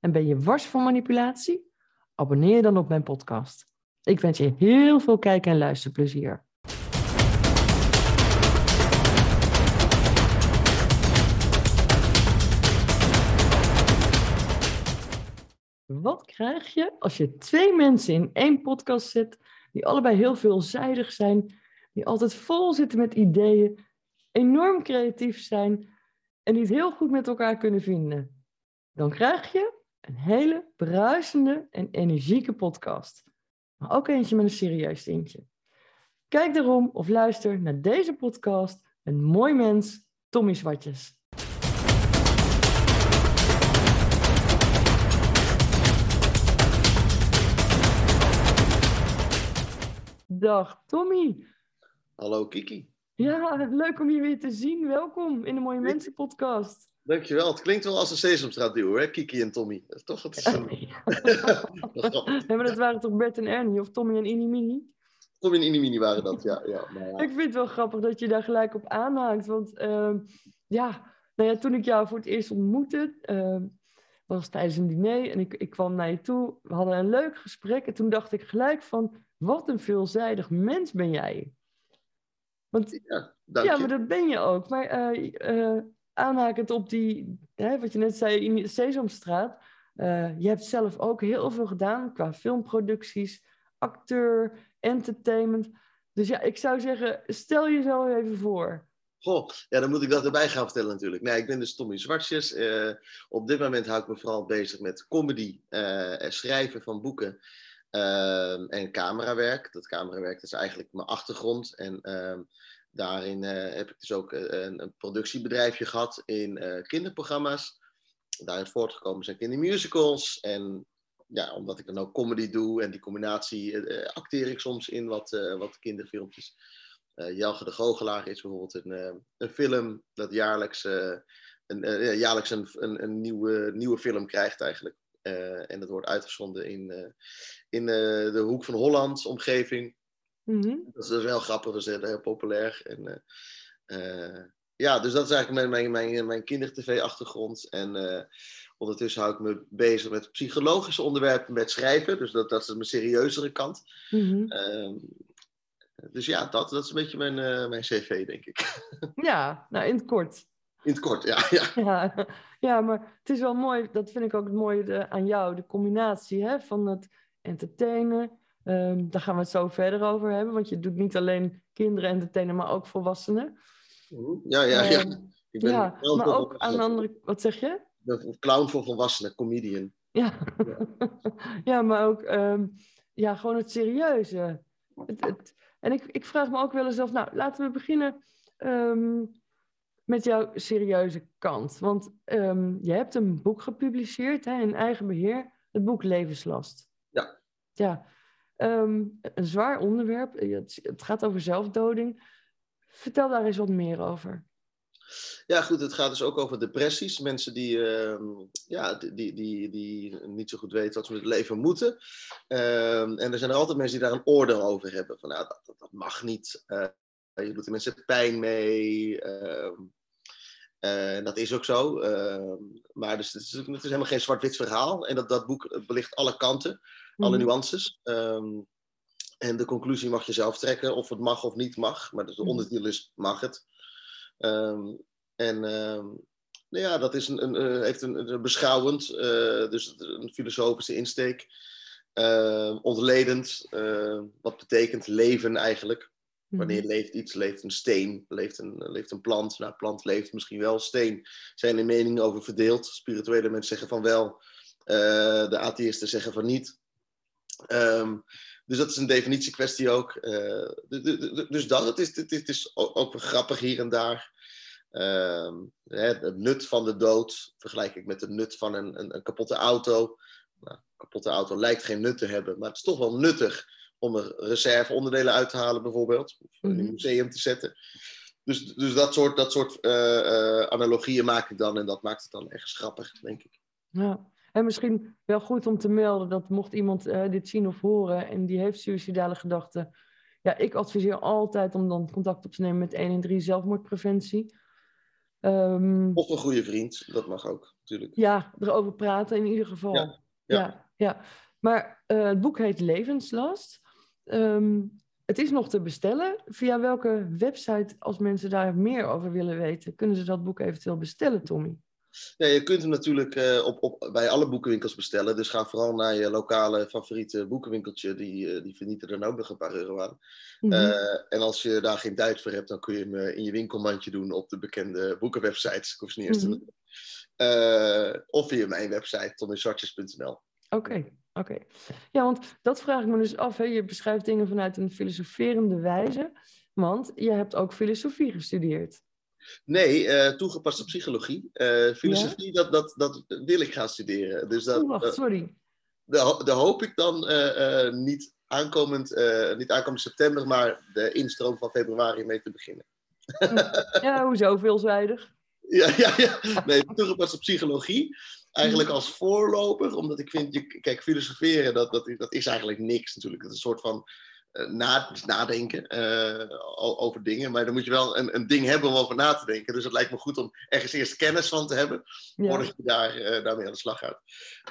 en ben je wars van manipulatie? Abonneer je dan op mijn podcast. Ik wens je heel veel kijk- en luisterplezier. Wat krijg je als je twee mensen in één podcast zet, die allebei heel veelzijdig zijn, die altijd vol zitten met ideeën, enorm creatief zijn en die het heel goed met elkaar kunnen vinden? Dan krijg je een hele bruisende en energieke podcast. Maar ook eentje met een serieus tintje. Kijk daarom of luister naar deze podcast Een mooi mens, Tommy Zwartjes. Dag Tommy. Hallo Kiki. Ja, leuk om je weer te zien. Welkom in de Mooie Mensen podcast. Dankjewel. Het klinkt wel als een Sesamstraat duo, hè? Kiki en Tommy. Toch het is een... Ja, maar dat waren toch Bert en Ernie of Tommy en Inimini? Tommy en Inimini waren dat, ja. ja, maar ja. Ik vind het wel grappig dat je daar gelijk op aanhaakt. Want ehm, ja, nou ja, toen ik jou voor het eerst ontmoette, ehm, was tijdens een diner en ik, ik kwam naar je toe. We hadden een leuk gesprek en toen dacht ik gelijk van, wat een veelzijdig mens ben jij. Want Ja, ja, maar dat ben je ook. Maar eh, eh, aanhakend op die, hè, wat je net zei in Sesamstraat. eh, je hebt zelf ook heel veel gedaan qua filmproducties, acteur, entertainment. Dus ja, ik zou zeggen, stel jezelf even voor. Goh, ja, dan moet ik dat erbij gaan vertellen natuurlijk. Nee, ik ben dus Tommy Zwartjes. Eh, op dit moment hou ik me vooral bezig met comedy, en schrijven van boeken en camerawerk. Dat camerawerk is eigenlijk mijn achtergrond. En ehm, daarin eh, heb ik dus ook eh, een, een productiebedrijfje gehad in eh, kinderprogramma's. Daaruit voortgekomen zijn kindermusicals. En ja, omdat ik dan ook comedy doe en die combinatie acteer ik soms in wat, wat kinderfilmpjes. Eh, Jelge de Goochelaar is bijvoorbeeld een, een film dat jaarlijks, een, ja, jaarlijks een, een, een nieuwe, nieuwe film krijgt eigenlijk. En dat wordt uitgezonden in, in de Hoek van Holland omgeving. Mhm. Dat is dus wel grappig, dat is heel, populair. En, eh, eh, ja, dus dat is eigenlijk mijn, mijn, mijn, mijn kindertv-achtergrond. En eh, ondertussen hou ik me bezig met psychologische onderwerpen met schrijven. Dus dat, dat is mijn serieuzere kant. Mhm. Ehm, dus ja, dat, dat is een beetje mijn, mijn cv, denk ik. Ja, nou in het kort. In het kort, ja. ja. Ja, ja, maar het is wel mooi, dat vind ik ook het mooie aan jou, de combinatie hè, van het entertainen. Ehm, daar gaan we het zo verder over hebben, want je doet niet alleen kinderen entertainen, maar ook volwassenen. Ja, ja, ja. Ehm, Ik ben ja, maar ook aan de andere, wat zeg je? Een clown voor volwassenen, comedian. Ja, ja maar ook ehm, ja, gewoon het serieuze. Het, het, en ik, ik vraag me ook wel eens af, nou, laten we beginnen met jouw serieuze kant. Want je hebt een boek gepubliceerd hè, in eigen beheer, het boek Levenslast. Ja. Ja, ehm, een zwaar onderwerp. Het, gaat over zelfdoding. Vertel daar eens wat meer over. Ja, goed, het gaat dus ook over depressies. Mensen die, ehm, ja, die, die, die, niet zo goed weten wat ze met het leven moeten. Ehm, en er zijn er altijd mensen die daar een oordeel over hebben. Van, nou, dat mag niet. Eh, je doet de mensen pijn mee. En dat is ook zo. ehm, maar dus, het, is, het is helemaal geen zwart-wit verhaal. En dat, dat boek belicht alle kanten, alle Mhm. nuances. Ehm, en de conclusie mag je zelf trekken, of het mag of niet mag. Maar de Mhm. ondertitel is, mag het? Ehm, en nou ja, dat is een, een, eh, heeft een, een beschouwend, eh, dus een filosofische insteek. Ehm, ontledend, eh, wat betekent leven eigenlijk? Wanneer leeft iets? Leeft een steen? Leeft een, leeft een plant? Nou, plant leeft misschien wel. Steen zijn er meningen over verdeeld. Spirituele mensen zeggen van wel. eh, de atheïsten zeggen van niet. Ehm, dus dat is een definitiekwestie ook. Eh, du- du- du- dus dat, het is, het is, het is ook, grappig hier en daar. Ehm, het nut van de dood vergelijk ik met het nut van een, een, een kapotte auto. nou, kapotte auto lijkt geen nut te hebben, maar het is toch wel nuttig om er reserveonderdelen uit te halen, bijvoorbeeld. Of in Mhm. een museum te zetten. Dus, dus dat soort, dat soort eh, eh, analogieën maak ik dan en dat maakt het dan ergens grappig, denk ik. Ja. En misschien wel goed om te melden dat mocht iemand eh, dit zien of horen en die heeft suïcidale gedachten. Ja, ik adviseer altijd om dan contact op te nemen met 113 zelfmoordpreventie. Ehm, Of een goede vriend, dat mag ook, natuurlijk. ja, erover praten in ieder geval. Ja, Ja, ja. ja. Maar het boek heet Levenslast. Ehm, het is nog te bestellen. Via welke website, als mensen daar meer over willen weten, kunnen ze dat boek eventueel bestellen, Tommy? Ja, je kunt hem natuurlijk eh, op, op, bij alle boekenwinkels bestellen. Dus ga vooral naar je lokale favoriete boekenwinkeltje. Die, eh, die vernieten er ook nog een paar euro aan. Mhm. Eh, en als je daar geen tijd voor hebt, dan kun je hem in je winkelmandje doen op de bekende boekenwebsites. Ik hoef ze niet noemen. Eh, of via mijn website, tommysartjes.nl. Oké, oké. Ja, want dat vraag ik me dus af. Hè. Je beschrijft dingen vanuit een filosoferende wijze. Want je hebt ook filosofie gestudeerd. Nee, eh, toegepaste psychologie. Eh, filosofie, dat, dat, dat wil ik gaan studeren. Dus dat, Oh, wacht, sorry. daar ho- daar hoop ik dan eh, niet, aankomend, niet aankomend september, maar de instroom van februari mee te beginnen. Ja, hoezo veelzijdig? Ja, ja, ja. Nee, toegepaste psychologie. Eigenlijk als voorloper, omdat ik vind, je, kijk, filosoferen, dat, dat, dat is eigenlijk niks natuurlijk. Het is een soort van eh, na, is nadenken eh, over dingen. Maar dan moet je wel een, een ding hebben om over na te denken. Dus het lijkt me goed om ergens eerst kennis van te hebben, Ja. voordat je daar, eh, daarmee aan de slag gaat.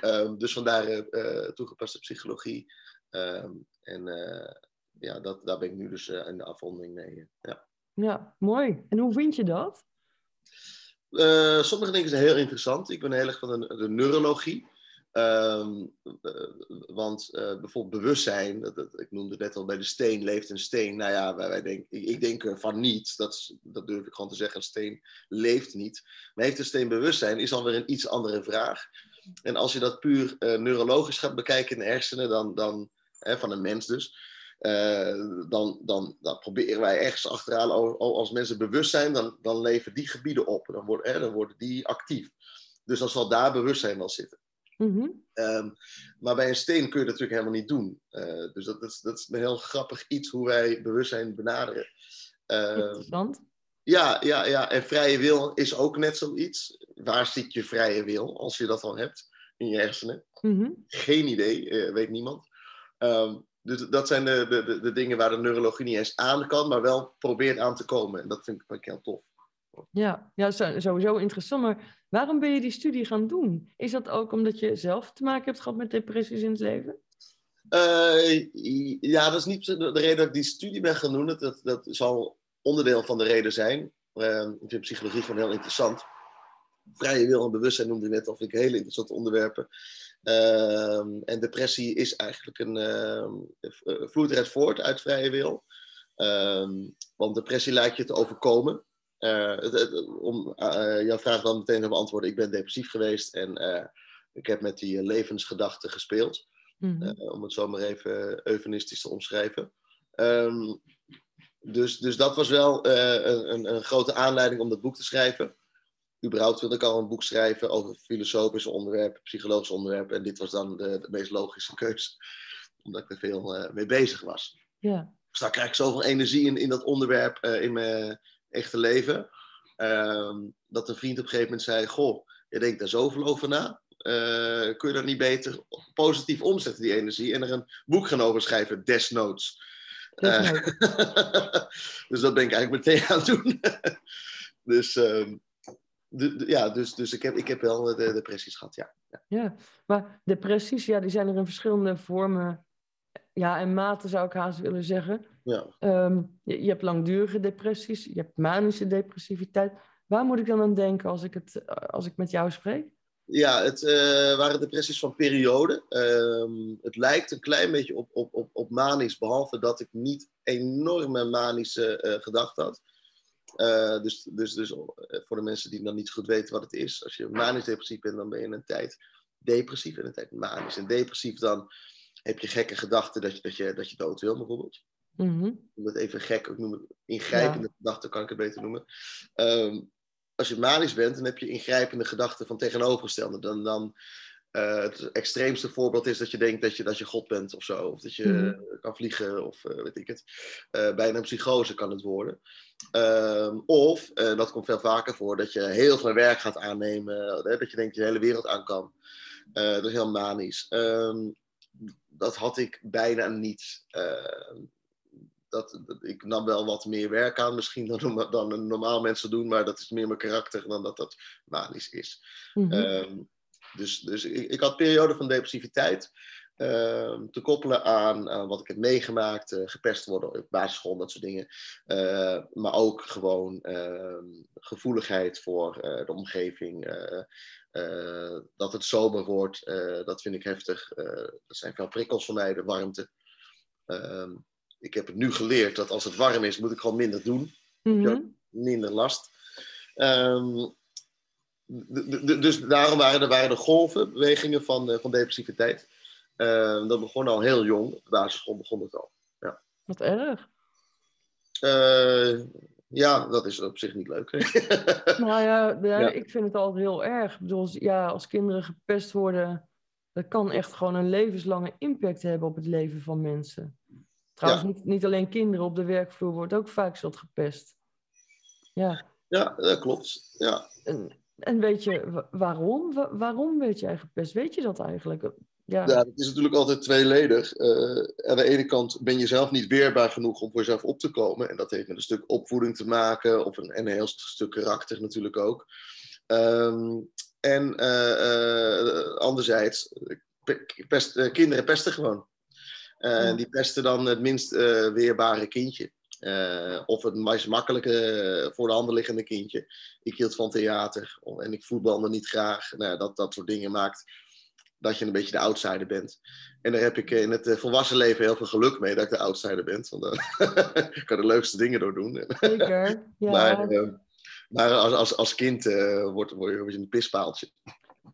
Ehm, dus vandaar toegepaste psychologie. Ehm, en ja, dat, daar ben ik nu dus in de afronding mee. ja. ja, mooi. En hoe vind je dat? Eh, sommige dingen zijn heel interessant. Ik ben heel erg van de, neurologie. Ehm, eh, want eh, bijvoorbeeld bewustzijn, dat, ik noemde het net al bij de steen, leeft een steen. Nou ja, wij, wij denk, ik, ik denk van niet, dat, dat durf ik gewoon te zeggen, een steen leeft niet. Maar heeft een steen bewustzijn, is alweer een iets andere vraag. En als je dat puur neurologisch gaat bekijken in de hersenen, dan, dan, hè, van een mens dus, dan, dan, dan proberen wij ergens achteraan, al- al- als mensen bewust zijn, dan, dan leven die gebieden op. Dan worden, hè, dan worden die actief. Dus dan zal daar bewustzijn wel zitten. Mhm. Ehm, maar bij een steen kun je dat natuurlijk helemaal niet doen. Eh, dus dat, dat, is, dat is een heel grappig iets hoe wij bewustzijn benaderen. Ehm, Interessant. ja, ja, ja, en vrije wil is ook net zoiets. Waar zit je vrije wil, als je dat al hebt in je hersenen? Mhm. Geen idee, eh, weet niemand. Ehm, dus dat zijn de, de, de, dingen waar de neurologie niet eens aan kan, maar wel probeert aan te komen. En dat vind ik heel tof. Ja, ja sowieso interessant. Maar waarom ben je die studie gaan doen? Is dat ook omdat je zelf te maken hebt gehad met depressies in het leven? Eh, ja, dat is niet de de reden dat ik die studie ben gaan doen. Dat, dat, dat zal onderdeel van de reden zijn. Eh, ik vind psychologie gewoon heel interessant. Vrije wil en bewustzijn noemde ik net al, vind ik hele interessante onderwerpen. Ehm, en depressie is eigenlijk een, ehm, eh, vloeit eruit voort uit vrije wil. Ehm, want depressie lijkt je te overkomen. Eh, het- het- om eh, jouw vraag dan meteen te beantwoorden, ik ben depressief geweest en ik heb met die levensgedachten gespeeld. Mhm. Om het zo maar even eufemistisch te omschrijven. Dus, dus dat was wel een, een grote aanleiding om dat boek te schrijven. Überhaupt wilde ik al een boek schrijven over filosofische onderwerpen, psychologische onderwerpen. En dit was dan de, de meest logische keuze, omdat ik er veel eh, mee bezig was. Ja. Dus daar krijg ik zoveel energie in, in dat onderwerp eh, in mijn echte leven. ehm, dat een vriend op een gegeven moment zei: Goh, je denkt daar zoveel over na. Eh, kun je dat niet beter positief omzetten, die energie, en er een boek gaan over schrijven, desnoods. Desnoods. dus dat ben ik eigenlijk meteen aan het doen. dus, ehm, de- de- ja, dus, dus ik, heb, ik heb wel de depressies gehad, ja. ja. Ja, maar depressies, ja, die zijn er in verschillende vormen. Ja, en maten zou ik haast willen zeggen. ja. Ehm, je, je hebt langdurige depressies, je hebt manische depressiviteit. Waar moet ik dan aan denken als ik, het, als ik met jou spreek? Ja, het eh, waren depressies van periode. Ehm, het lijkt een klein beetje op, op, op, op manisch, behalve dat ik niet enorme manische eh, gedachten had. Eh, dus dus, dus eh, voor de mensen die dan niet goed weten wat het is, als je manisch depressief bent, dan ben je een tijd depressief en een tijd manisch. En depressief dan heb je gekke gedachten dat je, dat je, dat je dood wil, bijvoorbeeld. Mhm. Ik noem het even gek, ik noem het ingrijpende gedachten, kan ik het beter noemen. Ehm, als je manisch bent, dan heb je ingrijpende gedachten van tegenovergestelde. Dan, dan Eh, het extreemste voorbeeld is dat je denkt dat je, dat je God bent of zo. Of dat je Mhm. kan vliegen of eh, weet ik het. Eh, bijna een psychose kan het worden. Ehm, of, dat komt veel vaker voor, dat je heel veel werk gaat aannemen. Hè, dat je denkt je de hele wereld aan kan. Dat is heel manisch. Ehm, dat had ik bijna niet. Ehm, dat, dat- ik nam wel wat meer werk aan misschien dan, dan een normaal mensen doen. Maar dat is meer mijn karakter dan dat dat manisch is. Mhm. Dus dus ik, ik had perioden van depressiviteit. ehm, te koppelen aan, aan wat ik heb meegemaakt, eh, gepest worden op basisschool, dat soort dingen. Eh, maar ook gewoon ehm, gevoeligheid voor eh, de omgeving. eh, eh, dat het zomer wordt, eh, dat vind ik heftig. Eh dat zijn veel prikkels voor mij, de warmte. Ehm, ik heb het nu geleerd dat als het warm is, moet ik gewoon minder doen Mhm. minder last. Ehm, d- dus daarom waren er, waren er golven, bewegingen van, eh, van depressiviteit. Ehm, dat begon al heel jong. Op de basisschool begon het al. Wat erg. Eh, ja, dat is op zich niet leuk. Nou ja, ja, Ja. ik vind het altijd heel erg. Ik bedoel, als- ja, als kinderen gepest worden, dat kan echt gewoon een levenslange impact hebben op het leven van mensen. Trouwens, niet, niet alleen kinderen, op de werkvloer wordt ook vaak zat gepest. Ja, ja, dat klopt. Ja. en, en weet je wa- waarom? Wa- waarom werd jij gepest? Weet je dat eigenlijk? Ja, ja, dat is natuurlijk altijd tweeledig. Eh, aan de ene kant ben je zelf niet weerbaar genoeg om voor jezelf op te komen. En dat heeft met een stuk opvoeding te maken. Of een, en een heel stuk karakter natuurlijk ook. Ehm, en eh, eh, anderzijds, pe- pest, kinderen pesten gewoon. Ja. Die pesten dan het minst weerbare kindje. Eh, of het meest makkelijke eh, voor de hand liggende kindje. Ik hield van theater en ik voetbalde niet graag. Nou, dat, dat soort dingen maakt dat je een beetje de outsider bent. En daar heb ik in het eh, volwassen leven heel veel geluk mee dat ik de outsider ben. Want dan kan ik de leukste dingen door doen. zeker. Ja. Maar, eh, maar als, als, als kind eh, word je word je een pispaaltje.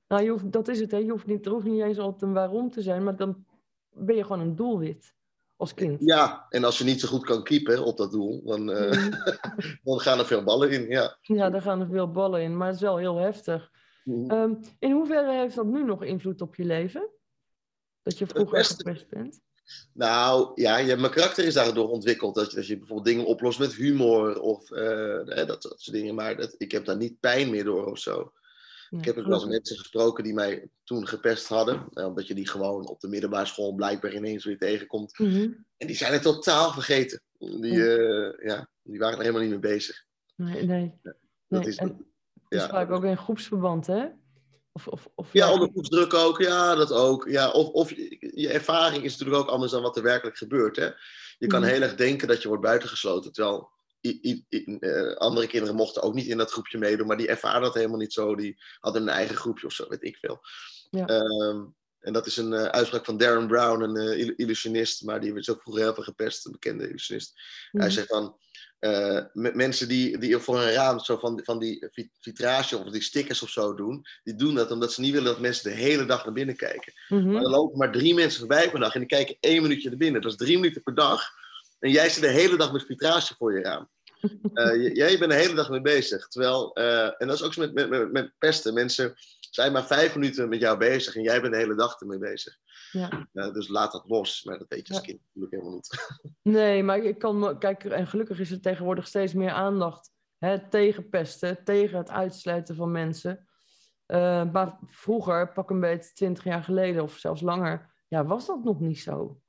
Nou, je hoeft, dat is het, hè. Je hoeft niet, er hoeft niet eens altijd een waarom te zijn, maar dan ben je gewoon een doelwit als kind. Ja, en als je niet zo goed kan keepen op dat doel, dan, eh, Mhm. dan gaan er veel ballen in. Ja. Ja, daar gaan er veel ballen in, maar het is wel heel heftig. Ehm, in hoeverre heeft dat nu nog invloed op je leven? Dat je vroeger pesten? gepest bent? Nou, ja, je, mijn karakter is daardoor ontwikkeld. Dat je, dat je bijvoorbeeld dingen oplost met humor of eh, dat, dat soort dingen. Maar dat, ik heb daar niet pijn meer door of zo. Ik heb ook wel eens mensen gesproken die mij toen gepest hadden. eh, omdat je die gewoon op de middelbare school blijkbaar ineens weer tegenkomt. Mhm. En die zijn het totaal vergeten. Die, eh, ja, die waren er helemaal niet mee bezig. Nee, nee. Dat nee. is, en ja, vaak ook in groepsverband, hè? Of, of, of, ja, onder groepsdruk ook. Ja, dat ook. Ja, of of je, je ervaring is natuurlijk ook anders dan wat er werkelijk gebeurt. Hè? Je kan Mhm. heel erg denken dat je wordt buitengesloten. Terwijl i- i- i- eh, andere kinderen mochten ook niet in dat groepje meedoen. Maar die ervaren dat helemaal niet zo. Die hadden een eigen groepje of zo, weet ik veel. Ja. Ehm, en dat is een eh, uitspraak van Darren Brown, een eh, il- illusionist. Maar die werd ook vroeger heel veel gepest, een bekende illusionist. Hij Mhm. zegt van, met mensen die, die voor een raam zo van, van die vit- vitrage of die stickers of zo doen, die doen dat omdat ze niet willen dat mensen de hele dag naar binnen kijken. Mhm. Maar er lopen maar drie mensen voorbij per dag en die kijken één minuutje naar binnen. Dat is drie minuten per dag. En jij zit de hele dag met vitrage voor je raam. Eh, jij bent de hele dag mee bezig. Terwijl, eh, en dat is ook zo met, met, met, pesten. Mensen zijn maar vijf minuten met jou bezig en jij bent de hele dag ermee bezig. Ja. Dus laat dat los. Maar dat weet je als Ja. kind natuurlijk helemaal niet. Nee, maar ik kan kijk, en gelukkig is er tegenwoordig steeds meer aandacht hè, tegen pesten, tegen het uitsluiten van mensen. Eh, maar vroeger, pak een beetje twintig jaar geleden of zelfs langer, ja, was dat nog niet zo.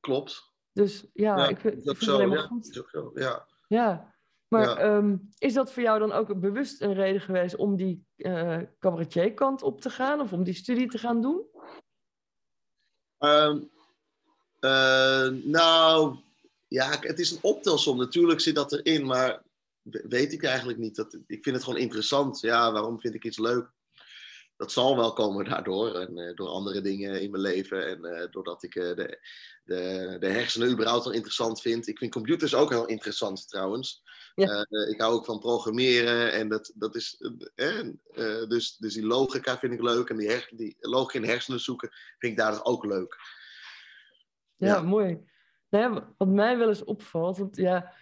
Klopt. Dus ja, Ja, ik vind, is ik vind zo. Ja, goed. is ook zo. Ja. Ja, maar Ja. ehm, is dat voor jou dan ook bewust een reden geweest om die cabaretierkant op te gaan of om die studie te gaan doen? Ehm, eh, nou, ja, het is een optelsom. Natuurlijk zit dat erin, maar we- weet ik eigenlijk niet. Dat, ik vind het gewoon interessant. Ja, waarom vind ik iets leuk? Dat zal wel komen daardoor. En eh, door andere dingen in mijn leven. En eh, doordat ik eh, de, de, de hersenen überhaupt wel interessant vind. Ik vind computers ook heel interessant trouwens. Ja. Ik hou ook van programmeren. En dat, dat is. dus, dus die logica vind ik leuk. En die, her, die logica in hersenen zoeken vind ik daar ook leuk. Ja, Ja. mooi. Nou ja, wat mij wel eens opvalt, want ja,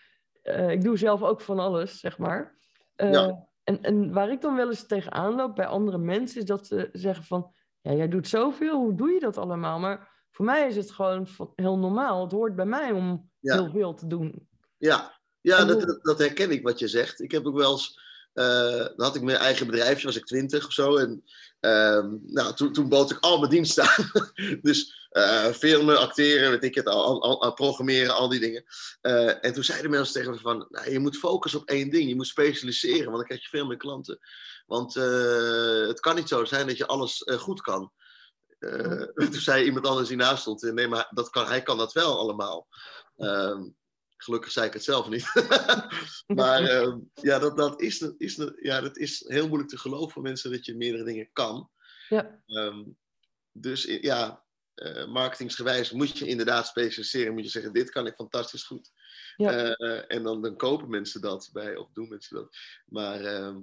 ik doe zelf ook van alles, zeg maar. Ja. En, en waar ik dan wel eens tegenaan loop bij andere mensen, is dat ze zeggen van, ja, jij doet zoveel, hoe doe je dat allemaal? Maar voor mij is het gewoon heel normaal. Het hoort bij mij om heel veel te doen. Ja, ja dat, dat, herken ik wat je zegt. Ik heb ook wel eens, uh, dan had ik mijn eigen bedrijfje, was ik twintig of zo. En uh, nou, toen, toen bood ik al mijn diensten aan. dus uh, filmen, acteren, weet ik het, al, al, al programmeren, al die dingen. Uh, en toen zeiden mensen tegen me van, nou, je moet focussen op één ding. Je moet specialiseren, want dan krijg je veel meer klanten. Want het kan niet zo zijn dat je alles goed kan. Uh, toen zei iemand anders die naast stond, nee, maar dat kan, hij kan dat wel allemaal. Uh, gelukkig zei ik het zelf niet. maar uh, ja, dat, dat, is, is, ja, dat is heel moeilijk te geloven voor mensen dat je meerdere dingen kan. Ja. Um, dus ja, uh, marketingsgewijs moet je inderdaad specialiseren. Moet je zeggen, dit kan ik fantastisch goed. Ja. en dan, dan kopen mensen dat bij, of doen mensen dat. Maar ehm,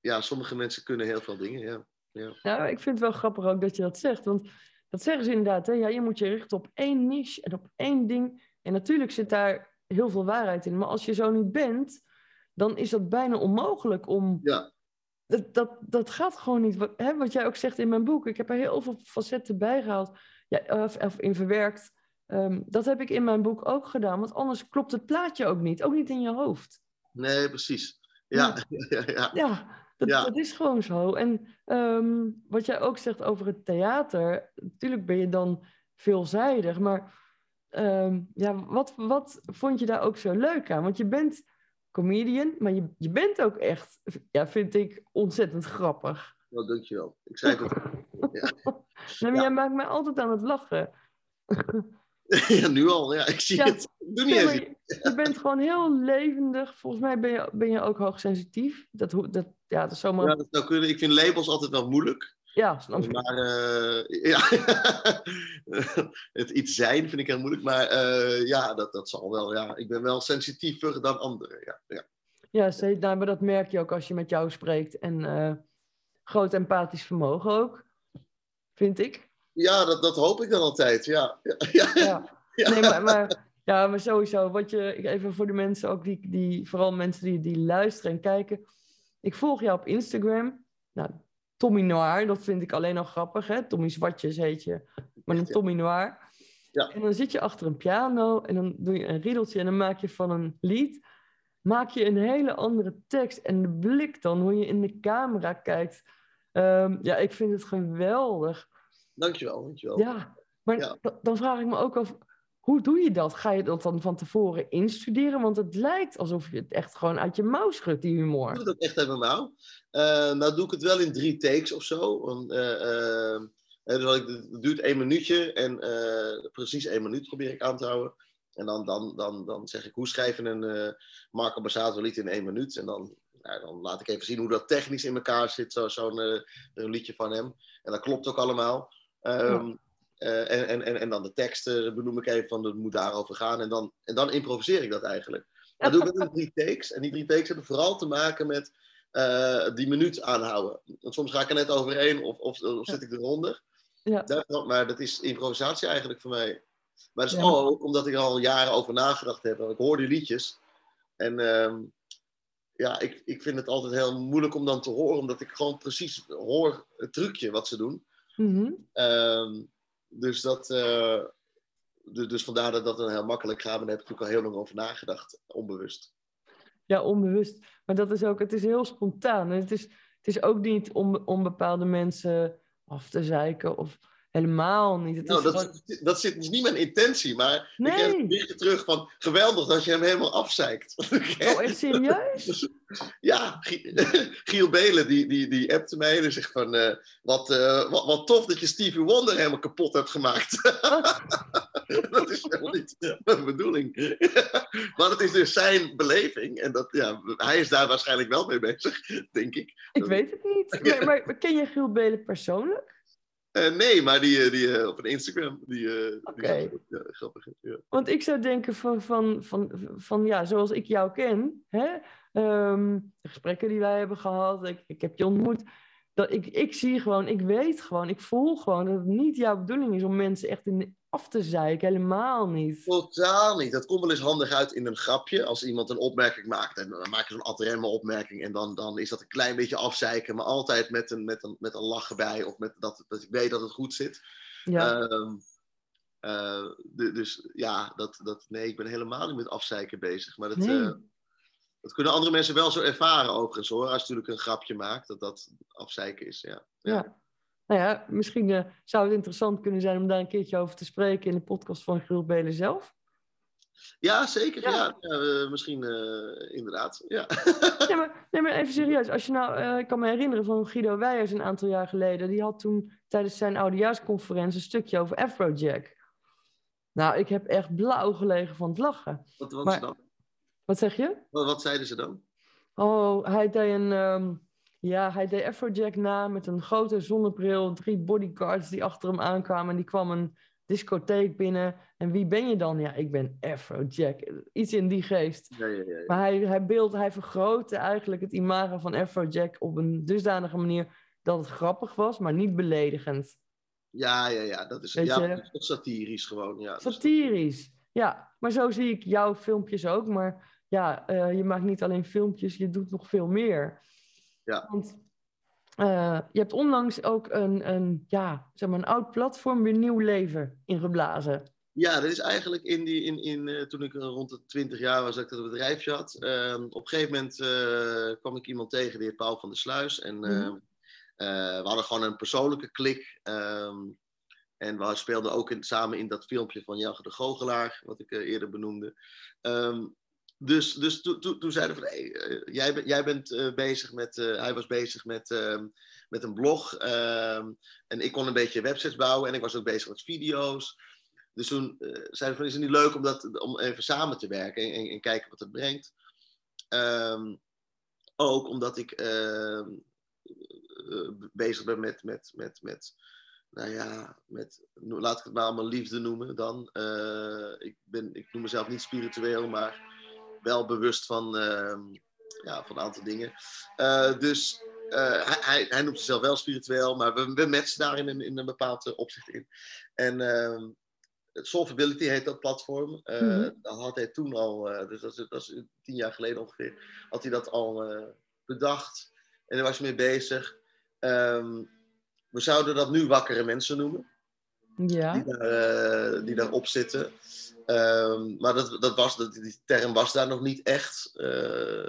ja, sommige mensen kunnen heel veel dingen, ja. Ja. Nou, ik vind het wel grappig ook dat je dat zegt. Want dat zeggen ze inderdaad. Hè? Ja, je moet je richten op één niche en op één ding. En natuurlijk zit daar heel veel waarheid in. Maar als je zo niet bent, dan is dat bijna onmogelijk om. Ja. Dat, dat, dat gaat gewoon niet. Wat, hè, wat jij ook zegt in mijn boek. Ik heb er heel veel facetten bij gehaald. Ja, of, of in verwerkt. Um, dat heb ik in mijn boek ook gedaan. Want anders klopt het plaatje ook niet. Ook niet in je hoofd. Nee, precies. Ja, ja, ja. ja. Dat, ja. dat is gewoon zo. En um, wat jij ook zegt over het theater, natuurlijk ben je dan veelzijdig, maar um, ja, wat, wat vond je daar ook zo leuk aan? Want je bent comedian, maar je, je bent ook echt, ja, vind ik, ontzettend grappig. Nou, dankjewel. Ik zei het. ja. ja. Jij maakt mij altijd aan het lachen. Ja, nu al. Ja, ik zie het. Doe niet. Je bent gewoon heel levendig. Volgens mij ben je, ben je ook hoogsensitief. Dat, dat, ja, dat is zomaar... Ja, dat zou kunnen. Ik vind labels altijd wel moeilijk. Ja, snap ik. Maar uh, ja, het iets zijn vind ik heel moeilijk. Maar uh, ja, dat, dat zal wel. Ja. Ik ben wel sensitiever dan anderen. Ja, ja. ja zeker. Nou, maar dat merk je ook als je met jou spreekt. En uh, groot empathisch vermogen ook, vind ik. Ja, dat, dat hoop ik dan altijd. Ja, ja. ja. ja. Nee, maar, maar, ja, maar sowieso. Wat je, even voor de mensen ook, die, die, vooral mensen die, die luisteren en kijken. Ik volg jou op Instagram. Nou, Tommy Noir, dat vind ik alleen al grappig. Hè? Tommy Zwartjes heet je, maar een Tommy Noir. Ja. En dan zit je achter een piano en dan doe je een riedeltje en dan maak je van een lied maak je een hele andere tekst. En de blik dan, hoe je in de camera kijkt. Um, ja, ik vind het geweldig. Dankjewel, dankjewel. Ja, maar ja. dan vraag ik me ook af, hoe doe je dat? Ga je dat dan van tevoren instuderen? Want het lijkt alsof je het echt gewoon uit je mouw schudt, die humor. Ik doe dat echt uit mijn mouw. Uh, nou doe ik het wel in drie takes of zo. Want, uh, uh, dus ik, het duurt één minuutje en precies één minuut probeer ik aan te houden. En dan, dan, dan, dan zeg ik, hoe schrijf je een Marco Bassato lied in één minuut? En dan, nou, dan laat ik even zien hoe dat technisch in elkaar zit, zo'n zo liedje van hem. En dat klopt ook allemaal. Um, ja. Uh, en, en, en, en dan de teksten benoem ik even van het moet daarover gaan. En dan, en dan improviseer ik dat eigenlijk. Dan doe ik dat in drie takes. En die drie takes hebben vooral te maken met uh, die minuut aanhouden. Want soms ga ik er net overheen of, of, of zit ik eronder. Ja. Maar dat is improvisatie eigenlijk voor mij. Maar dat is ja. ook omdat ik er al jaren over nagedacht heb. Ik hoor die liedjes. En uh, ja, ik, ik vind het altijd heel moeilijk om dan te horen. Omdat ik gewoon precies hoor het trucje wat ze doen. Mm -hmm. Dus, dat, uh, dus vandaar dat dat dan heel makkelijk gaat. Maar daar heb ik natuurlijk al heel lang over nagedacht, onbewust. Ja, onbewust. Maar dat is ook, het is heel spontaan. Het is, het is ook niet om, om bepaalde mensen af te zeiken of helemaal niet. Het nou, is dat, gewoon... dat zit dus niet mijn intentie, maar nee. ik heb berichten terug van geweldig dat je hem helemaal afzeikt. Oh, echt serieus? ja, Giel Belen die, die, die appte mij en zegt van uh, wat, uh, wat, wat tof dat je Stevie Wonder helemaal kapot hebt gemaakt. dat is helemaal niet mijn bedoeling. maar het is dus zijn beleving en dat, ja, hij is daar waarschijnlijk wel mee bezig, denk ik. Ik weet het niet. Maar, maar ken je Giel Belen persoonlijk? Uh, nee, maar die, die uh, op een Instagram. Die, okay. die ja, grappig. Ja. Want ik zou denken van, van, van, van ja, zoals ik jou ken, hè, um, de gesprekken die wij hebben gehad, ik, ik heb je ontmoet, dat ik, ik zie gewoon, ik weet gewoon, ik voel gewoon dat het niet jouw bedoeling is om mensen echt in af te zeiken, helemaal niet. Totaal niet. Dat komt wel eens handig uit in een grapje. Als iemand een opmerking maakt en dan maak je zo'n ad opmerking en dan, dan is dat een klein beetje afzeiken, maar altijd met een, met een, met een lach erbij of met dat, dat ik weet dat het goed zit. Ja. Ehm, eh, dus ja, dat, dat, nee, ik ben helemaal niet met afzeiken bezig. Maar dat, Nee. eh, dat kunnen andere mensen wel zo ervaren overigens hoor. Als je natuurlijk een grapje maakt, dat dat afzeiken is. Ja. Ja. Nou ja, misschien eh, zou het interessant kunnen zijn om daar een keertje over te spreken in de podcast van Grill Belen zelf. Ja, zeker. Ja. Ja. Ja, eh, misschien eh, inderdaad. Ja. Nee, maar, nee, maar even serieus. Als je nou, ik kan me herinneren van Guido Weijers een aantal jaar geleden. Die had toen tijdens zijn oudejaarsconferentie een stukje over Afrojack. Nou, ik heb echt blauw gelegen van het lachen. wat, wat, Maar- dan? Wat zeg je? Wat, wat zeiden ze dan? Oh, hij deed een, ehm, ja, hij deed Afrojack na met een grote zonnebril, drie bodyguards die achter hem aankwamen. En die kwam een discotheek binnen. En wie ben je dan? Ja, ik ben Afrojack. Iets in die geest. Ja, ja, ja. Maar hij, hij, beeld, hij vergrootte eigenlijk het imago van Afrojack op een dusdanige manier dat het grappig was, maar niet beledigend. Ja, ja, ja. Dat is, Weet ja, dat is toch satirisch gewoon. Ja, Satirisch. Ja, maar zo zie ik jouw filmpjes ook. Maar ja, eh, je maakt niet alleen filmpjes, je doet nog veel meer. Ja. Want eh, je hebt onlangs ook een, een, ja, zeg maar een oud platform weer nieuw leven ingeblazen. Ja, dat is eigenlijk in die, in, in, eh, toen ik eh, rond de 20 jaar was dat ik dat bedrijfje had. Ehm, op een gegeven moment kwam ik iemand tegen, die heet Paul van der Sluis. En Mhm. ehm, eh, we hadden gewoon een persoonlijke klik. ehm, en we speelden ook in, samen in dat filmpje van Jagger de Goochelaar, wat ik eerder benoemde. Ehm, dus dus toen toen zeiden we van, eh, jij, bent- jij bent eh, bezig met, eh, hij was bezig met, ehm, met een blog. ehm, en ik kon een beetje websites bouwen en ik was ook bezig met video's. Dus toen zeiden we is het niet leuk om, dat, om even samen te werken en, en, en kijken wat het brengt. Ehm, ook omdat ik bezig ben met, met, met, met, nou ja, met, laat ik het maar allemaal liefde noemen dan. Ik, ben, ik noem mezelf niet spiritueel, maar wel bewust van, ehm, ja, van een aantal dingen. Eh, dus eh, hij, hij, noemt zichzelf wel spiritueel, maar we, we matchen daar in een, in een bepaald eh, opzicht in. En ehm, Solvability heet dat platform. Mhm. Dat had hij toen al, dus dat is, dat is tien jaar geleden ongeveer, had hij dat al bedacht. En daar was hij mee bezig. Ehm, we zouden dat nu wakkere mensen noemen, Ja, die, daar, die daarop zitten. Ehm, maar dat, dat was, dat, die term was daar nog niet echt. Eh,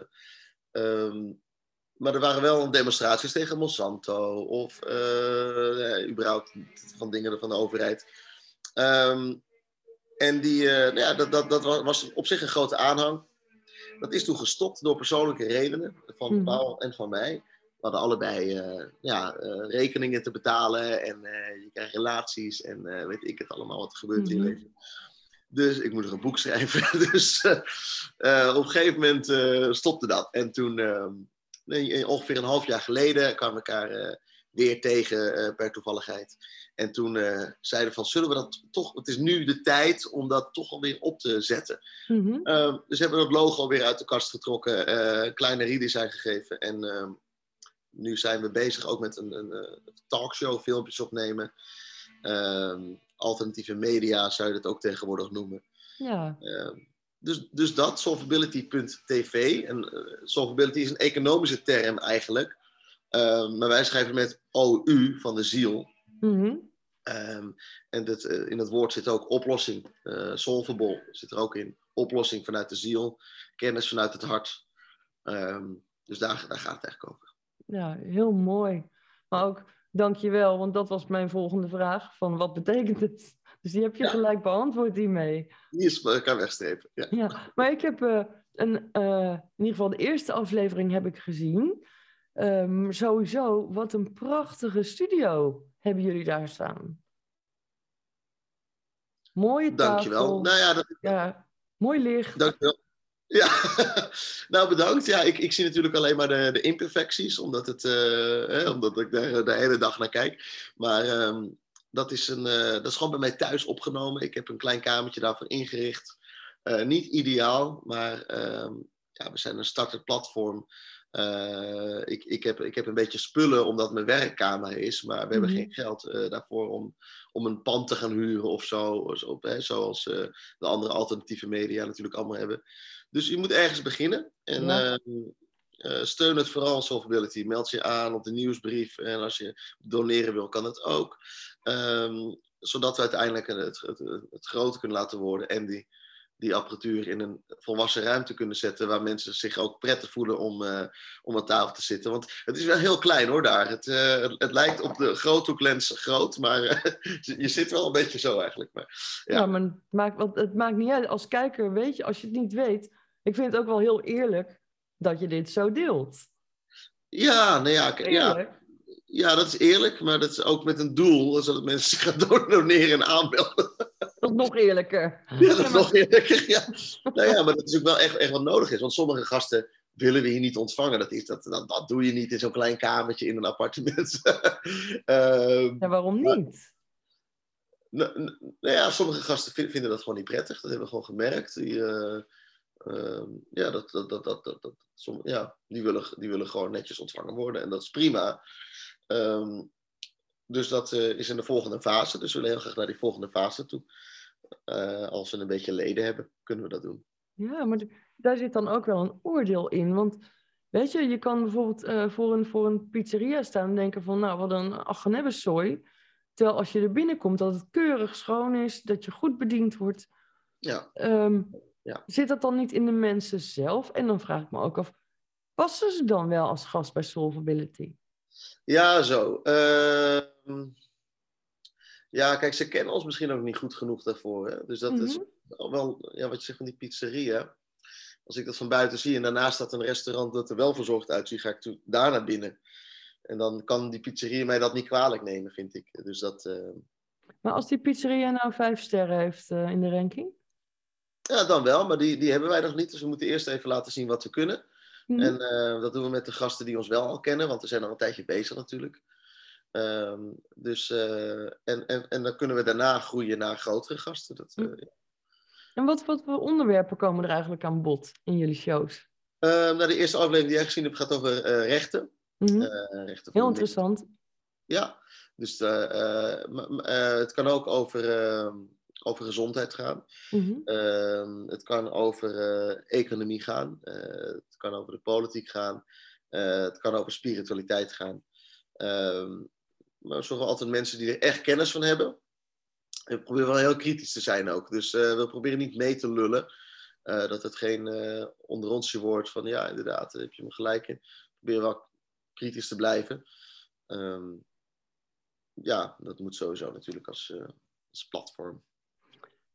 ehm, maar er waren wel demonstraties tegen Monsanto of eh, ja, überhaupt van dingen van de overheid. Ehm, en die, eh, nou ja, dat, dat, dat wa- was op zich een grote aanhang. Dat is toen gestopt door persoonlijke redenen van Mhm. Paul en van mij. We hadden allebei ja, rekeningen te betalen en je krijgt relaties en weet ik het allemaal wat er gebeurt in Mhm. je leven. Dus ik moet nog een boek schrijven. dus eh, eh, op een gegeven moment eh, stopte dat. En toen, eh, nee, ongeveer een half jaar geleden, kwamen we elkaar weer tegen per toevalligheid. En toen zeiden we van, zullen we dat toch, het is nu de tijd om dat toch alweer op te zetten. Mhm. Ehm, dus hebben we het logo weer uit de kast getrokken, een kleine redesign gegeven. En ehm, nu zijn we bezig ook met een, een, talkshow, filmpjes opnemen. Ehm, alternatieve media zou je het ook tegenwoordig noemen. ja. Ehm, dus, dus dat, solvability.tv. En eh, solvability is een economische term eigenlijk. Ehm, maar wij schrijven met OU van de ziel. Mhm. Ehm, en dat, eh, in het woord zit ook oplossing. eh solvable zit er ook in. Oplossing vanuit de ziel. Kennis vanuit het hart. Ehm, dus daar, daar gaat het eigenlijk over. Ja, heel mooi. Maar ook dankjewel, want dat was mijn volgende vraag. Van wat betekent het? Dus die heb je Ja. gelijk beantwoord hiermee. Die is, eh, kan wegstrepen. Ja. Ja, maar ik heb eh, een, eh, in ieder geval de eerste aflevering heb ik gezien. Ehm, sowieso, wat een prachtige studio hebben jullie daar staan. Mooie tafel. Dankjewel. Nou ja, dat, Ja, mooi licht. Dankjewel. Ja, nou bedankt. Ja, ik, ik zie natuurlijk alleen maar de, de imperfecties, omdat, het, eh, hè, omdat ik daar de hele dag naar kijk. Maar ehm, dat, is een, eh, dat is gewoon bij mij thuis opgenomen. Ik heb een klein kamertje daarvoor ingericht. Eh, niet ideaal, maar ehm, ja, we zijn een starter platform. Ik, ik, heb, ik heb een beetje spullen omdat mijn werkkamer is, maar we hebben Mhm. geen geld daarvoor om, om een pand te gaan huren of zo. zo hè, zoals de andere alternatieve media natuurlijk allemaal hebben. Dus je moet ergens beginnen. En Ja. ehm, eh, steun het vooral, Solvability. Meld je aan op de nieuwsbrief. En als je doneren wil, kan het ook. Ehm, zodat we uiteindelijk het, het, het groter kunnen laten worden. En die, die apparatuur in een volwassen ruimte kunnen zetten. Waar mensen zich ook prettig voelen om, eh, om aan tafel te zitten. Want het is wel heel klein hoor daar. Het, eh, het, lijkt op de groothoeklens groot. Maar eh, je zit wel een beetje zo eigenlijk. Maar, Ja, Ja. maar het maakt, want het maakt niet uit. Als kijker weet je, als je het niet weet. Ik vind het ook wel heel eerlijk dat je dit zo deelt. ja, nou ja, ja, ja, dat is eerlijk. Maar dat is ook met een doel. Zodat mensen zich gaan doneren en aanmelden. Dat is nog eerlijker. Ja, dat is maar- nog eerlijker. Ja. Nou ja, maar dat is ook wel echt, echt wat nodig is. Want sommige gasten willen we hier niet ontvangen. Dat, is, dat, dat, dat doe je niet in zo'n klein kamertje in een appartement. Ehm, Ja, waarom niet? nou, nou ja, sommige gasten vin- vinden dat gewoon niet prettig. Dat hebben we gewoon gemerkt. Die, eh, ehm, ja, dat, dat, dat, dat, dat, dat, som- ja die, willen, die willen gewoon netjes ontvangen worden. En dat is prima. Ehm, dus dat eh, is in de volgende fase. Dus we willen heel graag naar die volgende fase toe. Eh, als we een beetje leden hebben, kunnen we dat doen. Ja, maar daar zit dan ook wel een oordeel in. Want weet je, je kan bijvoorbeeld eh, voor, een, voor een pizzeria staan en denken van, nou, wat een aggenebbenzooi. Terwijl als je er binnenkomt, dat het keurig schoon is, dat je goed bediend wordt. Ja, Ehm, Ja. Zit dat dan niet in de mensen zelf? En dan vraag ik me ook af, passen ze dan wel als gast bij Solvability? ja zo. Ehm, ja, kijk, ze kennen ons misschien ook niet goed genoeg daarvoor. Hè? Dus dat is Mhm. wel, ja, wat je zegt van die pizzeria. Als ik dat van buiten zie en daarnaast staat een restaurant dat er wel verzorgd uitziet, ga ik daar naar binnen. En dan kan die pizzeria mij dat niet kwalijk nemen, vind ik. Dus dat, eh, Maar als die pizzeria nou vijf sterren heeft eh, in de ranking? ja, dan wel, maar die, die hebben wij nog niet. Dus we moeten eerst even laten zien wat we kunnen. Mhm. En eh, dat doen we met de gasten die ons wel al kennen, want we zijn al een tijdje bezig natuurlijk. Ehm, dus, eh, en, en, en dan kunnen we daarna groeien naar grotere gasten. Dat, eh, Hm. En wat, wat voor onderwerpen komen er eigenlijk aan bod in jullie shows? Eh, nou, de eerste aflevering die jij gezien hebt gaat over eh, rechten. Mhm. Eh, rechten Heel interessant. Ja, dus eh, eh, eh, het kan ook over, eh, over gezondheid gaan. Mhm. Ehm, het kan over eh, economie gaan. Eh, het kan over de politiek gaan. Eh, het kan over spiritualiteit gaan. Ehm, maar zorgen altijd mensen die er echt kennis van hebben. En we proberen wel heel kritisch te zijn ook. Dus eh, we proberen niet mee te lullen. Eh, dat het geen onsje wordt van ja, inderdaad, heb je me gelijk in. We proberen wel kritisch te blijven. Ehm, ja, dat moet sowieso natuurlijk als, als platform.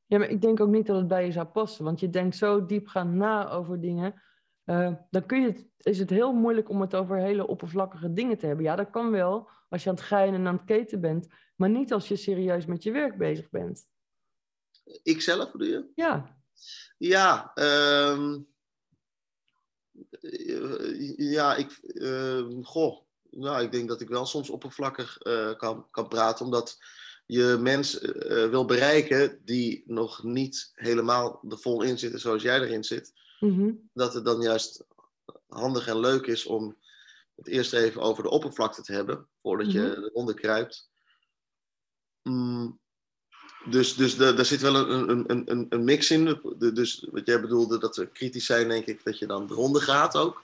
Ja, maar ik denk ook niet dat het bij je zou passen. Want je denkt zo diepgaand na over dingen. Eh, dan kun je het, is het heel moeilijk om het over hele oppervlakkige dingen te hebben. Ja, dat kan wel als je aan het geinen en aan het keten bent. Maar niet als je serieus met je werk bezig bent. Ikzelf bedoel je? Ja, Ja, ehm, eh, ja, ik, ehm, goh, nou, ik denk dat ik wel soms oppervlakkig eh, kan, kan praten, omdat je mensen wil bereiken die nog niet helemaal er vol in zitten zoals jij erin zit. Mhm. Dat het dan juist handig en leuk is om het eerst even over de oppervlakte te hebben, voordat je Mhm. eronder kruipt. Mm, dus dus da- daar zit wel een, een, een, een, een mix in. De- Dus wat jij bedoelde, dat we kritisch zijn, denk ik, dat je dan eronder gaat ook.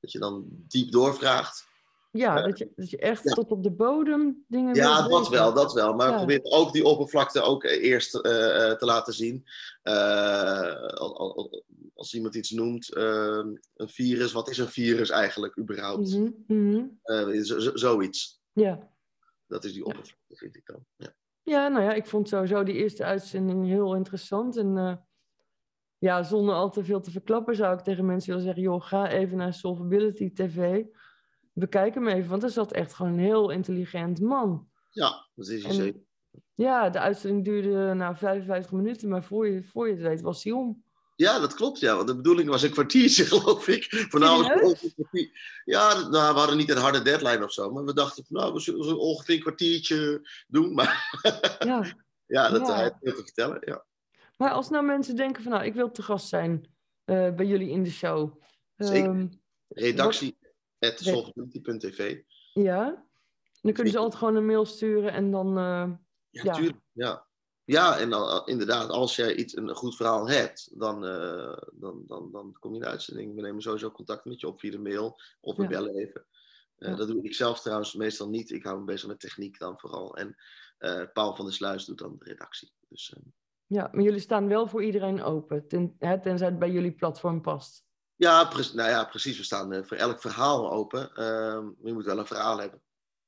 Dat je dan diep doorvraagt. Ja dat, je, dat je echt ja. tot op de bodem dingen Ja, dat weten. wel, dat wel. Maar Ja. proberen ook die oppervlakte ook eerst eh, eh, te laten zien. Eh, al- al- al- als iemand iets noemt, eh, een virus, wat is een virus eigenlijk überhaupt? Mhm, mhm. Eh, zo- zo- zoiets. Ja. Dat is die oppervlakte, vind ik dan. Ja. ja, nou ja, ik vond sowieso die eerste uitzending heel interessant. En eh, ja, zonder al te veel te verklappen zou ik tegen mensen willen zeggen... joh, ga even naar Solvability TV. Bekijk hem even, want er zat echt gewoon een heel intelligent man. ja, dat is hij zeker. Ja, de uitzending duurde nou 55 minuten, maar voor je, voor je het weet was hij om. Ja, dat klopt. Ja, want de bedoeling was een kwartiertje, geloof ik. Van, nou, ongeveer. Ja, nou, we hadden niet een harde deadline of zo. Maar we dachten, nou, we zullen zo ongeveer een kwartiertje doen. Maar Ja. ja, dat Ja. hij heeft veel te vertellen. Ja. Maar als nou mensen denken van nou, ik wil te gast zijn eh, bij jullie in de show. Zeker. Ehm, Redactie.solvability.tv. ja. Dan kunnen ze altijd gewoon een mail sturen en dan... eh, Ja, Ja. tuurlijk. Ja, ja en dan, inderdaad, als jij iets, een goed verhaal hebt, dan, eh, dan, dan, dan kom je in de uitzending. We nemen sowieso contact met je op via de mail of we Ja. bellen even. Eh, Ja. Dat doe ik zelf trouwens meestal niet. Ik hou me bezig met techniek dan vooral. En eh, Paul van der Sluis doet dan de redactie. Dus ja, maar jullie staan wel voor iedereen open. Ten, hè, tenzij het bij jullie platform past. Ja, nou ja, precies. We staan eh, voor elk verhaal open. Ehm, je moet wel een verhaal hebben.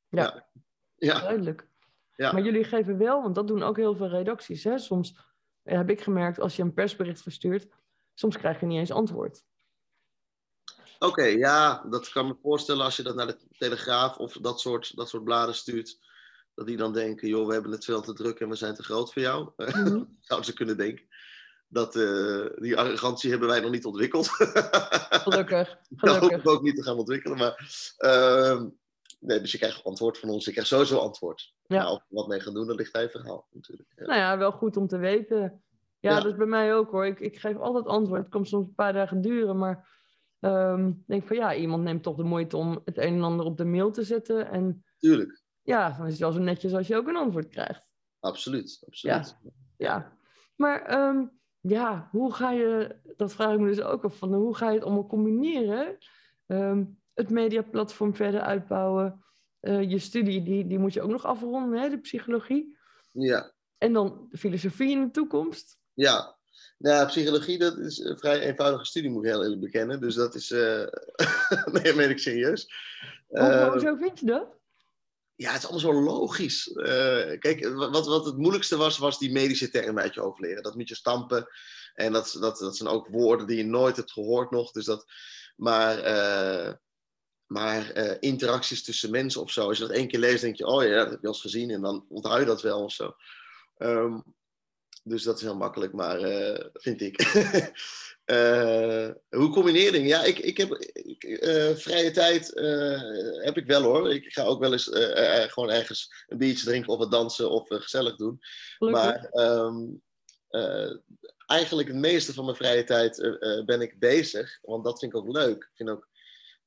Ja, Ja. Ja, duidelijk. Ja. Maar jullie geven wel, want dat doen ook heel veel redacties. Hè? Soms eh, heb ik gemerkt, als je een persbericht verstuurt, soms krijg je niet eens antwoord. Oké, ja, dat kan me voorstellen als je dat naar de Telegraaf of dat soort, dat soort bladen stuurt. Dat die dan denken, joh, we hebben het veel te druk en we zijn te groot voor jou. Mhm. Zouden ze kunnen denken. Dat, eh, die arrogantie hebben wij nog niet ontwikkeld. Gelukkig, Dat hoop gelukkig. ik ook niet te gaan ontwikkelen. Maar, ehm, nee, dus je krijgt antwoord van ons. Je krijgt sowieso antwoord. Ja. Maar of we wat mee gaan doen, dat ligt bij verhaal natuurlijk. Ja. Nou ja, wel goed om te weten. Ja, Ja. dat is bij mij ook hoor. Ik, ik geef altijd antwoord. Het kan soms een paar dagen duren, maar ehm, ik denk van ja, iemand neemt toch de moeite om het een en ander op de mail te zetten. En Tuurlijk, ja, dan is het wel zo netjes als je ook een antwoord krijgt. absoluut. absoluut. Ja, maar ehm, ja, hoe ga je, dat vraag ik me dus ook af, van hoe ga je het allemaal combineren? Ehm, het mediaplatform verder uitbouwen. Eh, je studie, die, die moet je ook nog afronden, hè, de psychologie. ja. En dan de filosofie in de toekomst. Ja, nou, ja, psychologie dat is een vrij eenvoudige studie, moet ik heel eerlijk bekennen. Dus dat is, eh nee, dat meen ik serieus. Hoe, Eh, hoezo vind je dat? Ja, het is allemaal zo logisch. Eh, kijk, wat, wat het moeilijkste was, was die medische termen uit je hoofd leren. Dat moet je stampen. En dat, dat, dat zijn ook woorden die je nooit hebt gehoord nog. Dus dat, maar eh, maar eh, interacties tussen mensen of zo. Als je dat één keer leest, denk je, oh ja, dat heb je al eens gezien. En dan onthoud je dat wel of zo. Ehm, dus dat is heel makkelijk, maar vind ik. Eh, hoe combinering? Ja, ik, ik heb ik, eh, vrije tijd eh, heb ik wel hoor. Ik ga ook wel eens gewoon ergens een biertje drinken of wat dansen of gezellig doen. Gelukkig. Maar ehm, eh, eigenlijk het meeste van mijn vrije tijd ben ik bezig. Want dat vind ik ook leuk. Ik vind ook,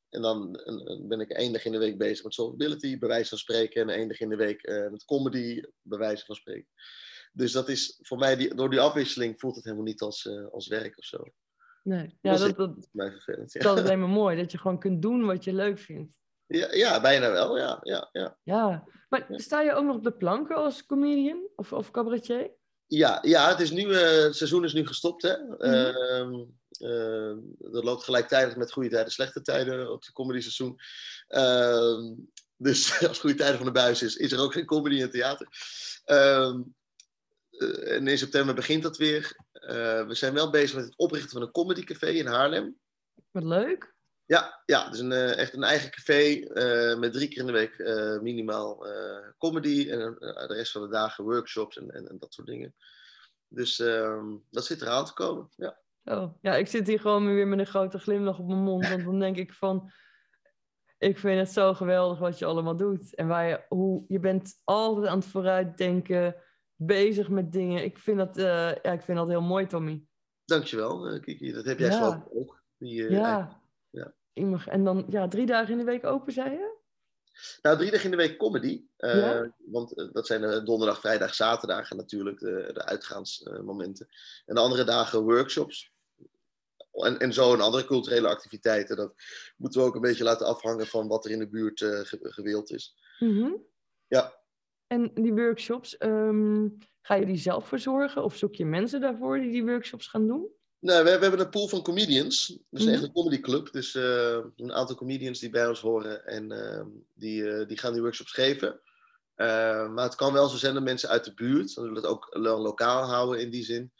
en dan ben ik één dag in de week bezig met solvability, bij wijze van spreken. En één dag in de week met comedy, bij wijze van spreken. Dus dat is voor mij, die, door die afwisseling voelt het helemaal niet als, als werk of zo. Nee. Ja, dat is dat, dat, mij vervelend. Ja. dat is alleen maar mooi, dat je gewoon kunt doen wat je leuk vindt. Ja, ja, bijna wel. Ja, ja, ja. Ja, maar Ja. sta je ook nog op de planken als comedian of, of cabaretier? Ja, ja, het, is nu, eh, het seizoen is nu gestopt. Hè? Mhm. Ehm, eh, dat loopt gelijktijdig met goede tijden, slechte tijden op het comedy seizoen. Ehm, dus als goede tijden van de buis is, is er ook geen comedy in het theater. Ehm, en in september begint dat weer. Eh, we zijn wel bezig met het oprichten van een comedycafé in Haarlem. Wat leuk. Ja, ja het is een, eh, echt een eigen café eh, met drie keer in de week eh, minimaal eh, comedy en eh, de rest van de dagen workshops en, en, en dat soort dingen. Dus ehm, dat zit eraan te komen. Ja. Oh, ja, ik zit hier gewoon weer met een grote glimlach op mijn mond. Want dan denk ik van, ik vind het zo geweldig wat je allemaal doet. En waar je, hoe, je bent altijd aan het vooruitdenken, bezig met dingen. Ik vind dat, eh, ja, ik vind dat heel mooi, Tommy. Dankjewel, eh, Kiki. Dat heb jij Ja. zelf ook. Die, eh, Ja. ja. En dan, ja, drie dagen in de week open, zei je? Nou, drie dagen in de week comedy. Ja? Want dat zijn de donderdag, vrijdag, zaterdag natuurlijk de, de uitgaansmomenten. en de andere dagen workshops. En, en zo en andere culturele activiteiten. Dat moeten we ook een beetje laten afhangen van wat er in de buurt ge- gewild is. Mhm. Ja. En die workshops, ehm, ga je die zelf verzorgen? Of zoek je mensen daarvoor die die workshops gaan doen? Nou, we, we hebben een pool van comedians. Dus Mhm. echt een comedyclub. Dus eh, een aantal comedians die bij ons horen. En ehm, die, eh, die gaan die workshops geven. Eh, maar het kan wel zo zijn dat mensen uit de buurt, dan willen we het ook lo- lokaal houden in die zin,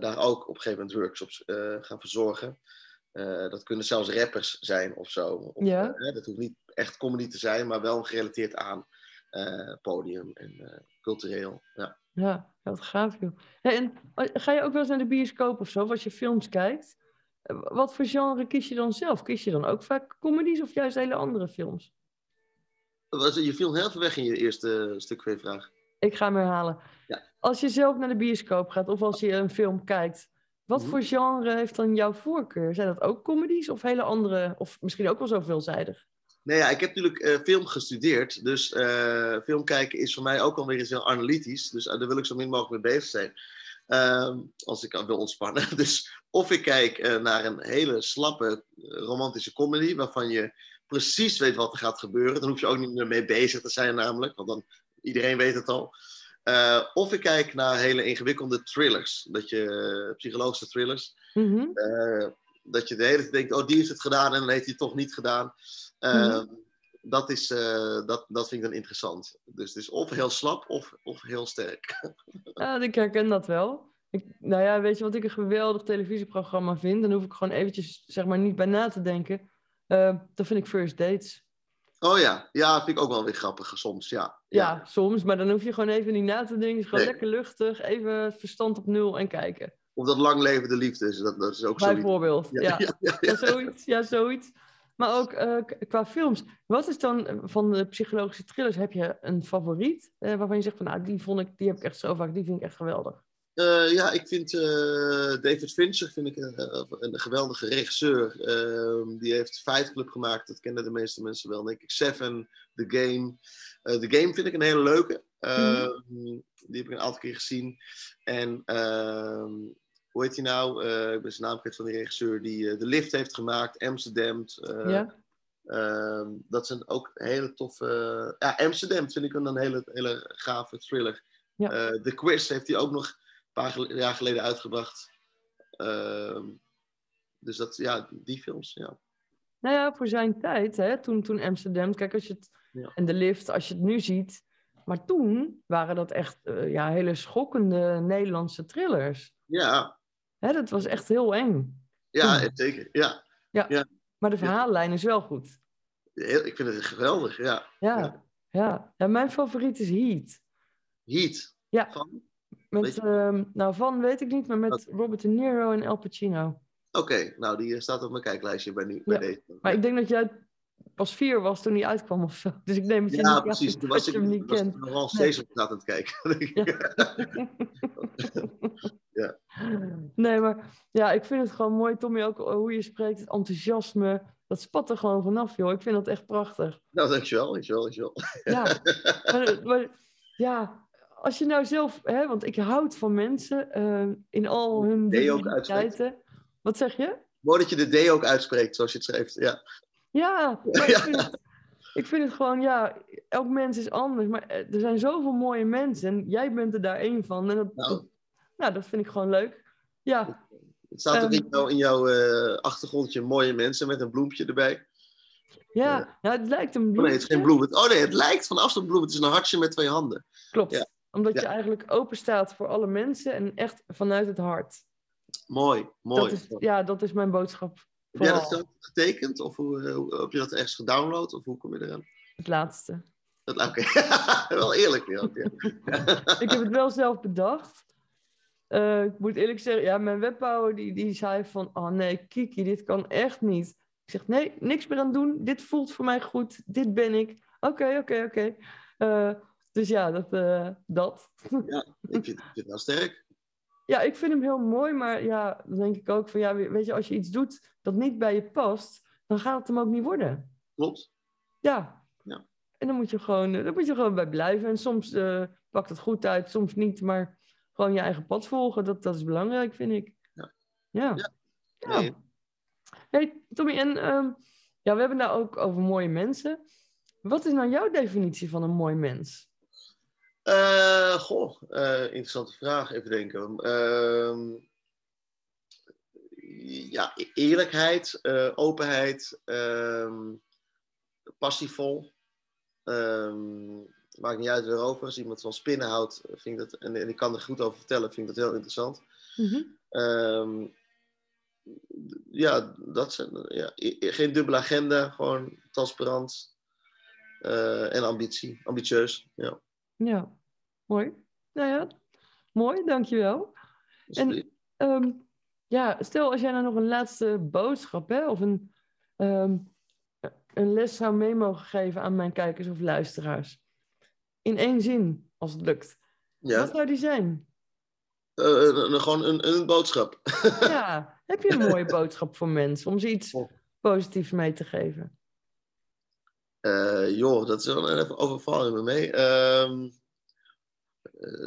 daar ook op een gegeven moment workshops gaan verzorgen. Dat kunnen zelfs rappers zijn of zo. Of, Ja. dat hoeft niet echt comedy te zijn, maar wel gerelateerd aan podium en eh, cultureel. Ja. Ja, wat gaaf joh. Hey, en eh, ga je ook wel eens naar de bioscoop of zo, als je films kijkt? Eh, Wat voor genre kies je dan zelf? Kies je dan ook vaak comedies of juist hele andere films? Was- Je viel heel veel weg in je eerste stuk van je vraag. Ik ga hem herhalen. Ja. Als je zelf naar de bioscoop gaat of als je een film kijkt, Wat Mhm. voor genre heeft dan jouw voorkeur? Zijn dat ook comedies of hele andere, of misschien ook wel zo veelzijdig? Nee, ja, ik heb natuurlijk eh, film gestudeerd. Dus eh, film kijken is voor mij ook alweer eens heel analytisch. Dus eh, daar wil ik zo min mogelijk mee bezig zijn. Ehm, als ik wil ontspannen. Dus of ik kijk naar een hele slappe romantische comedy. Waarvan je precies weet wat er gaat gebeuren. Dan hoef je ook niet meer mee bezig te zijn, namelijk. Want dan iedereen weet het al. Of ik kijk naar hele ingewikkelde thrillers. Dat je, psychologische thrillers. Mhm. Dat je de hele tijd denkt, oh, die heeft het gedaan en dan heeft hij het toch niet gedaan. Mhm. dat, is, eh, dat, dat vind ik dan interessant. Dus het is of heel slap of, of heel sterk. Ja, ik herken dat wel. Ik, nou ja, weet je wat ik een geweldig televisieprogramma vind? Dan hoef ik gewoon eventjes, zeg maar, niet bij na te denken. Eh dat vind ik First Dates. Oh ja, ja, vind ik ook wel weer grappig soms, ja. Ja, soms, maar dan hoef je gewoon even niet na te denken. Het is gewoon Nee. lekker luchtig, even het verstand op nul en kijken. Of dat lang levende liefde is, dat, dat is ook zoiets. Bijvoorbeeld, ja. Ja, ja, ja, ja. Ja, zoiets. Ja, zoiets. Maar ook eh, qua films. Wat is dan eh, van de psychologische thrillers? Heb je een favoriet eh, waarvan je zegt van nou, die vond ik, die heb ik echt zo vaak, die vind ik echt geweldig. Ja, ik vind David Fincher vind ik een, een geweldige regisseur. Ehm, die heeft Fight Club gemaakt, dat kennen de meeste mensen wel, denk ik. Seven, The Game. The Game vind ik een hele leuke. Ehm, Die heb ik een aantal keer gezien. En ehm, hoe heet hij nou? Eh, ik ben zijn naam kwijt van die regisseur die eh, The Lift heeft gemaakt, Amsterdam. eh, ja? Ehm, dat zijn ook hele toffe. ja, Amsterdam vind ik een, hele, hele gave thriller. Ja. The Quiz heeft hij ook nog een paar gel- jaar geleden uitgebracht. Ehm, dus dat, ja, die films, ja. Nou ja, voor zijn tijd, hè, toen, toen Amsterdam, kijk, als je het, Ja. en de lift, als je het nu ziet. Maar toen waren dat echt ja, hele schokkende Nederlandse thrillers. Ja, Hè, dat was echt heel eng. ja zeker. Ja. Maar de verhaallijn is wel goed. Ik vind het geweldig, ja. Ja, Ja. ja. ja. mijn favoriet is Heat. Heat. Ja. Van? Met, ehm, nou, van weet ik niet, maar met Robert De Niro en Al Pacino. Oké, nou die eh, staat op mijn kijklijstje bij, nu, bij Ja, deze. Maar ik denk dat jij pas vier was toen hij uitkwam of zo. Dus ik neem het ja, precies. Toen was ik hem niet was nogal steeds op aan het kijken. Ja. Nee, maar ja, ik vind het gewoon mooi, Tommy, ook hoe je spreekt, het enthousiasme. Dat spat er gewoon vanaf, joh. Ik vind dat echt prachtig. nou, dankjewel, dankjewel, dankjewel. Ja, maar, maar ja, als je nou zelf, hè, want ik houd van mensen eh, in al hun Nee, ook diversiteiten. Wat zeg je? Mooi dat je de D ook uitspreekt, zoals je het schrijft. Ja. Ja, maar ik vind, het, ik vind het gewoon, ja, elk mens is anders. Maar eh, er zijn zoveel mooie mensen en jij bent er daar één van. En dat, Nou. dat- nou, dat vind ik gewoon leuk. Ja, Het staat ook Ehm. in jouw, in jouw eh, achtergrondje mooie mensen met een bloempje erbij. ja, ja het lijkt een Oh nee, het is geen bloem. Oh nee, het lijkt van afstand bloem. Het is een hartje met twee handen. Klopt. Ja. Omdat je eigenlijk open staat voor alle mensen en echt vanuit het hart. Mooi, mooi. Dat is, ja, dat is mijn boodschap. Heb jij dat zelf getekend? Of hoe, eh, hoe- heb je dat ergens gedownload? Of hoe kom je eraan? het laatste. Dat, Oké, wel eerlijk. Ja. oké. Ik heb het wel zelf bedacht. Eh, ik moet eerlijk zeggen, ja, mijn webbouwer die, die zei van... Oh nee, Kiki, dit kan echt niet. Ik zeg, nee, niks meer aan doen. Dit voelt voor mij goed. Dit ben ik. Oké, oké, oké. Eh, Dus ja, dat. dat. Ik vind, ik vind het wel sterk. Ja, ik vind hem heel mooi, maar ja, dan denk ik ook van ja, weet je, als je iets doet dat niet bij je past, dan gaat het hem ook niet worden. Klopt. Ja. Ja. En dan moet je gewoon, eh, dan moet je gewoon bij blijven. En soms eh, pakt het goed uit, soms niet, maar gewoon je eigen pad volgen, dat, dat is belangrijk, vind ik. Ja. Ja. Ja. Ja. Nee. Hey, Tommy, en ehm, ja, we hebben het nou ook over mooie mensen. Wat is nou jouw definitie van een mooi mens? Eh, goh, eh, interessante vraag. Even denken. Ehm, ja, e- eerlijkheid, eh, openheid, ehm, passievol. Ehm, maakt niet uit waarover. Als iemand van spinnen houdt, vind ik dat, en, en ik kan er goed over vertellen, vind ik dat heel interessant. Mhm. Ja, dat zijn, ja, geen dubbele agenda, gewoon transparant en ambitie, ambitieus. Ja. Ja, mooi. Nou ja, mooi, dankjewel. En- Ehm, ja, stel als jij nou nog een laatste boodschap hè, of een, ehm, een les zou mee mogen geven aan mijn kijkers of luisteraars. In één zin, als het lukt. ja. Wat zou die zijn? Uh, gewoon een, een boodschap. ja, heb je een mooie boodschap voor mensen om ze iets positiefs mee te geven? Uh, joh, dat is wel even overvallen me mee. Uh,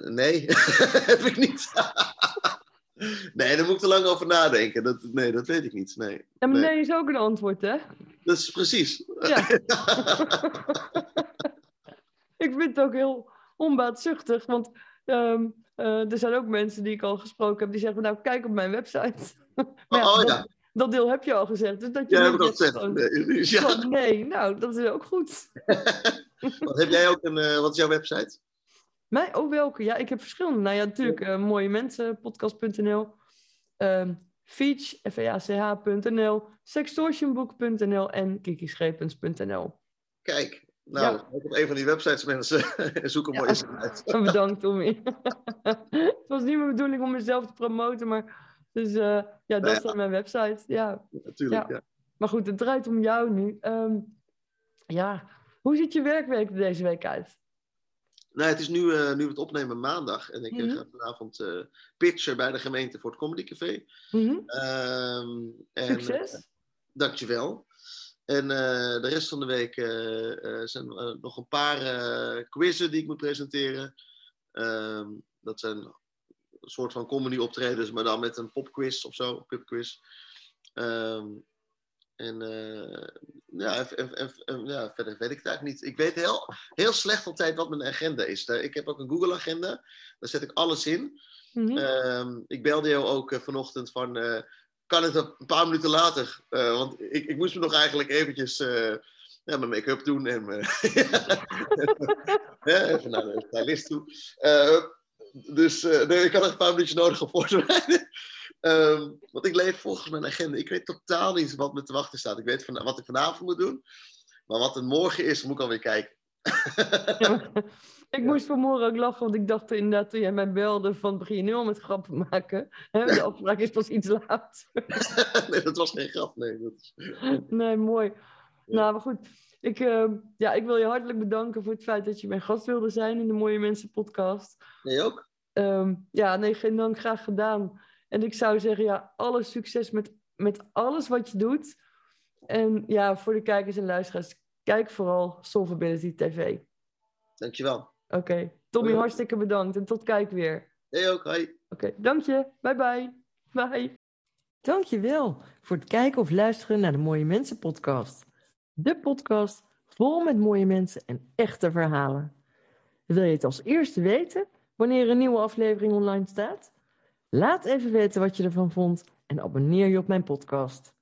nee, heb ik niet. nee, daar moet ik te lang over nadenken. Dat, nee, dat weet ik niet. Nee. Ja, maar nee. is ook een antwoord, hè? Dat is precies. Ja. ik vind het ook heel onbaatzuchtig, want um, uh, er zijn ook mensen die ik al gesproken heb, die zeggen, nou, kijk op mijn website. maar oh, ja, dat, deel heb je al gezegd. Dus dat je ja, heb al gezegd. Nee, ja. nee, nou, dat is ook goed. wat, heb jij ook een, uh, wat is jouw website? Mij ook welke? Ja, ik heb verschillende. Nou ja, natuurlijk uh, mooie mensen, podcast.nl, um, Feach, f-e-a-c-h.nl, sextortionbook.nl en kikischepens.nl. Kijk, nou, ja. op een van die websites mensen zoeken mooie ja. uit. Bedankt, Tommy. het was niet mijn bedoeling om mezelf te promoten, maar dus uh, ja, dat is dan mijn website. Ja, natuurlijk. Ja. Maar goed, het draait om jou nu. Um, ja, hoe ziet je werkweek deze week uit? Nou, het is nu, uh, nu het opnemen maandag. En ik mm -hmm. ga vanavond uh, pitchen bij de gemeente voor het Comedy Café. Mm -hmm. um, en, Succes. dankjewel. En de rest van de week zijn nog een paar quizzen die ik moet presenteren. Um, dat zijn soort van comedy optredens, maar dan met een popquiz of zo, pubquiz. Um, en uh, ja, en, en, en, ja, verder weet ik het eigenlijk niet. Ik weet heel, heel slecht altijd wat mijn agenda is. Ik heb ook een Google-agenda. Daar zet ik alles in. Mm -hmm. um, ik belde jou ook uh, vanochtend van... Uh, kan het een paar minuten later? want ik, ik moest me nog eigenlijk eventjes ja, mijn make-up doen. En ja, even naar de stylist toe. Dus nee, ik had een paar minuutjes nodig om voor te bereiden. Um, want ik leef volgens mijn agenda. Ik weet totaal niet wat me te wachten staat. Ik weet van, wat ik vanavond moet doen. Maar wat het morgen is, moet ik alweer kijken. ja, ik moest vanmorgen ook lachen, want ik dacht inderdaad toen jij mij belde van begin je nu al met grappen maken. De afspraak is pas iets laat. nee, dat was geen grap. Nee, dat is... nee mooi. Ja. Nou, maar goed. Ik, uh, ja, ik wil je hartelijk bedanken voor het feit dat je mijn gast wilde zijn in de Mooie Mensen podcast. Nee, ook? Um, ja, nee, geen dank. Graag gedaan. En ik zou zeggen, ja, alle succes met, met alles wat je doet. En ja, voor de kijkers en luisteraars, kijk vooral Solvability TV. Dankjewel. Oké, okay. Tommy, hoi. hartstikke bedankt en tot kijk weer. Jij ook, hoi. Oké, okay. dank je. Bye bye. Bye. Dankjewel voor het kijken of luisteren naar de Mooie Mensen podcast. De podcast vol met mooie mensen en echte verhalen. Wil je het als eerste weten wanneer een nieuwe aflevering online staat? Laat even weten wat je ervan vond en abonneer je op mijn podcast.